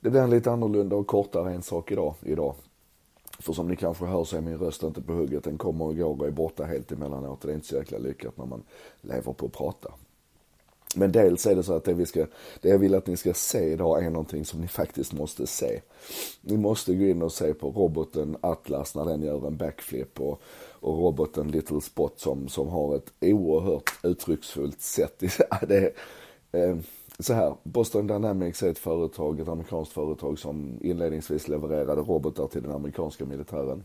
Det blir en lite annorlunda och kortare en sak idag. idag. För som ni kanske hör så är min röst inte på hugget. Den kommer och går och är borta helt emellanåt. Det är inte så jäkla lyckat när man lever på att prata. Men dels är det så att det, vi ska, det jag vill att ni ska se idag är någonting som ni faktiskt måste se. Ni måste gå in och se på roboten Atlas när den gör en backflip och, och roboten Little Spot som, som har ett oerhört uttrycksfullt sätt. det, är Eh, så här, Boston Dynamics är ett företag, ett amerikanskt företag som inledningsvis levererade robotar till den amerikanska militären.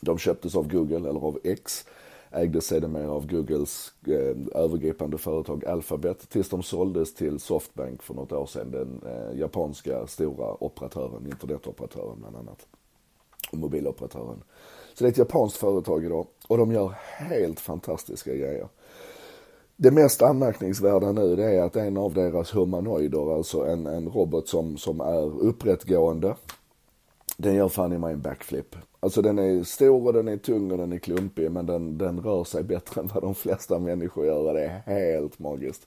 De köptes av Google, eller av X, ägdes sedermera av Googles eh, övergripande företag Alphabet tills de såldes till Softbank för något år sedan, den eh, japanska stora operatören, internetoperatören bland annat, och mobiloperatören. Så det är ett japanskt företag idag och de gör helt fantastiska grejer. Det mest anmärkningsvärda nu det är att en av deras humanoider, alltså en, en robot som, som är upprättgående, den gör fan i mig en backflip. Alltså den är stor och den är tung och den är klumpig men den, den rör sig bättre än vad de flesta människor gör och det är helt magiskt.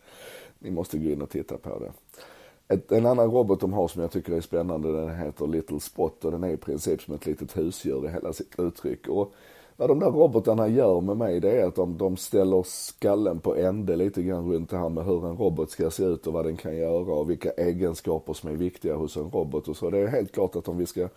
Ni måste gå in och titta på det. Ett, en annan robot de har som jag tycker är spännande den heter Little Spot och den är i princip som ett litet husdjur i hela sitt uttryck. Och vad de där robotarna gör med mig det är att de, de ställer skallen på ände lite grann runt det här med hur en robot ska se ut och vad den kan göra och vilka egenskaper som är viktiga hos en robot och så. Det är helt klart att om vi ska,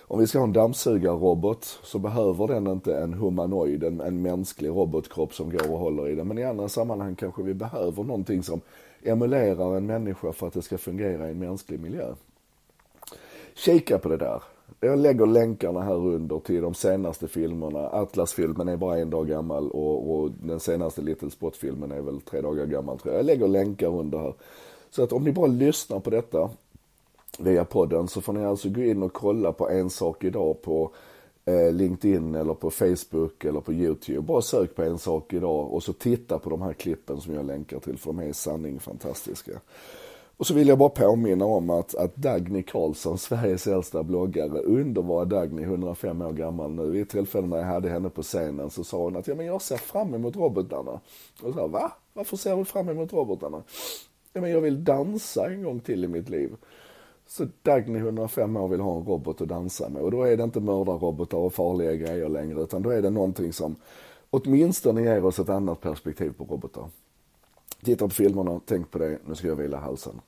om vi ska ha en dammsugarrobot så behöver den inte en humanoid, en, en mänsklig robotkropp som går och håller i den. Men i andra sammanhang kanske vi behöver någonting som emulerar en människa för att det ska fungera i en mänsklig miljö. Kika på det där. Jag lägger länkarna här under till de senaste filmerna. Atlas-filmen är bara en dag gammal och, och den senaste Little Spot-filmen är väl tre dagar gammal tror jag. Jag lägger länkar under här. Så att om ni bara lyssnar på detta via podden så får ni alltså gå in och kolla på en sak idag på eh, LinkedIn eller på Facebook eller på YouTube. Bara sök på en sak idag och så titta på de här klippen som jag länkar till för de är i sanning fantastiska. Och så vill jag bara påminna om att, att Dagny Karlsson, Sveriges äldsta bloggare, underbara Dagny, 105 år gammal nu. Vid ett tillfälle när jag hade henne på scenen så sa hon att ja, men jag ser fram emot robotarna. Och så va? Varför ser du fram emot robotarna? Ja, men jag vill dansa en gång till i mitt liv. Så Dagny, 105 år, vill ha en robot att dansa med. Och då är det inte mördarrobotar och farliga grejer längre, utan då är det någonting som åtminstone ger oss ett annat perspektiv på robotar. Titta på filmerna, tänk på det, nu ska jag vila halsen.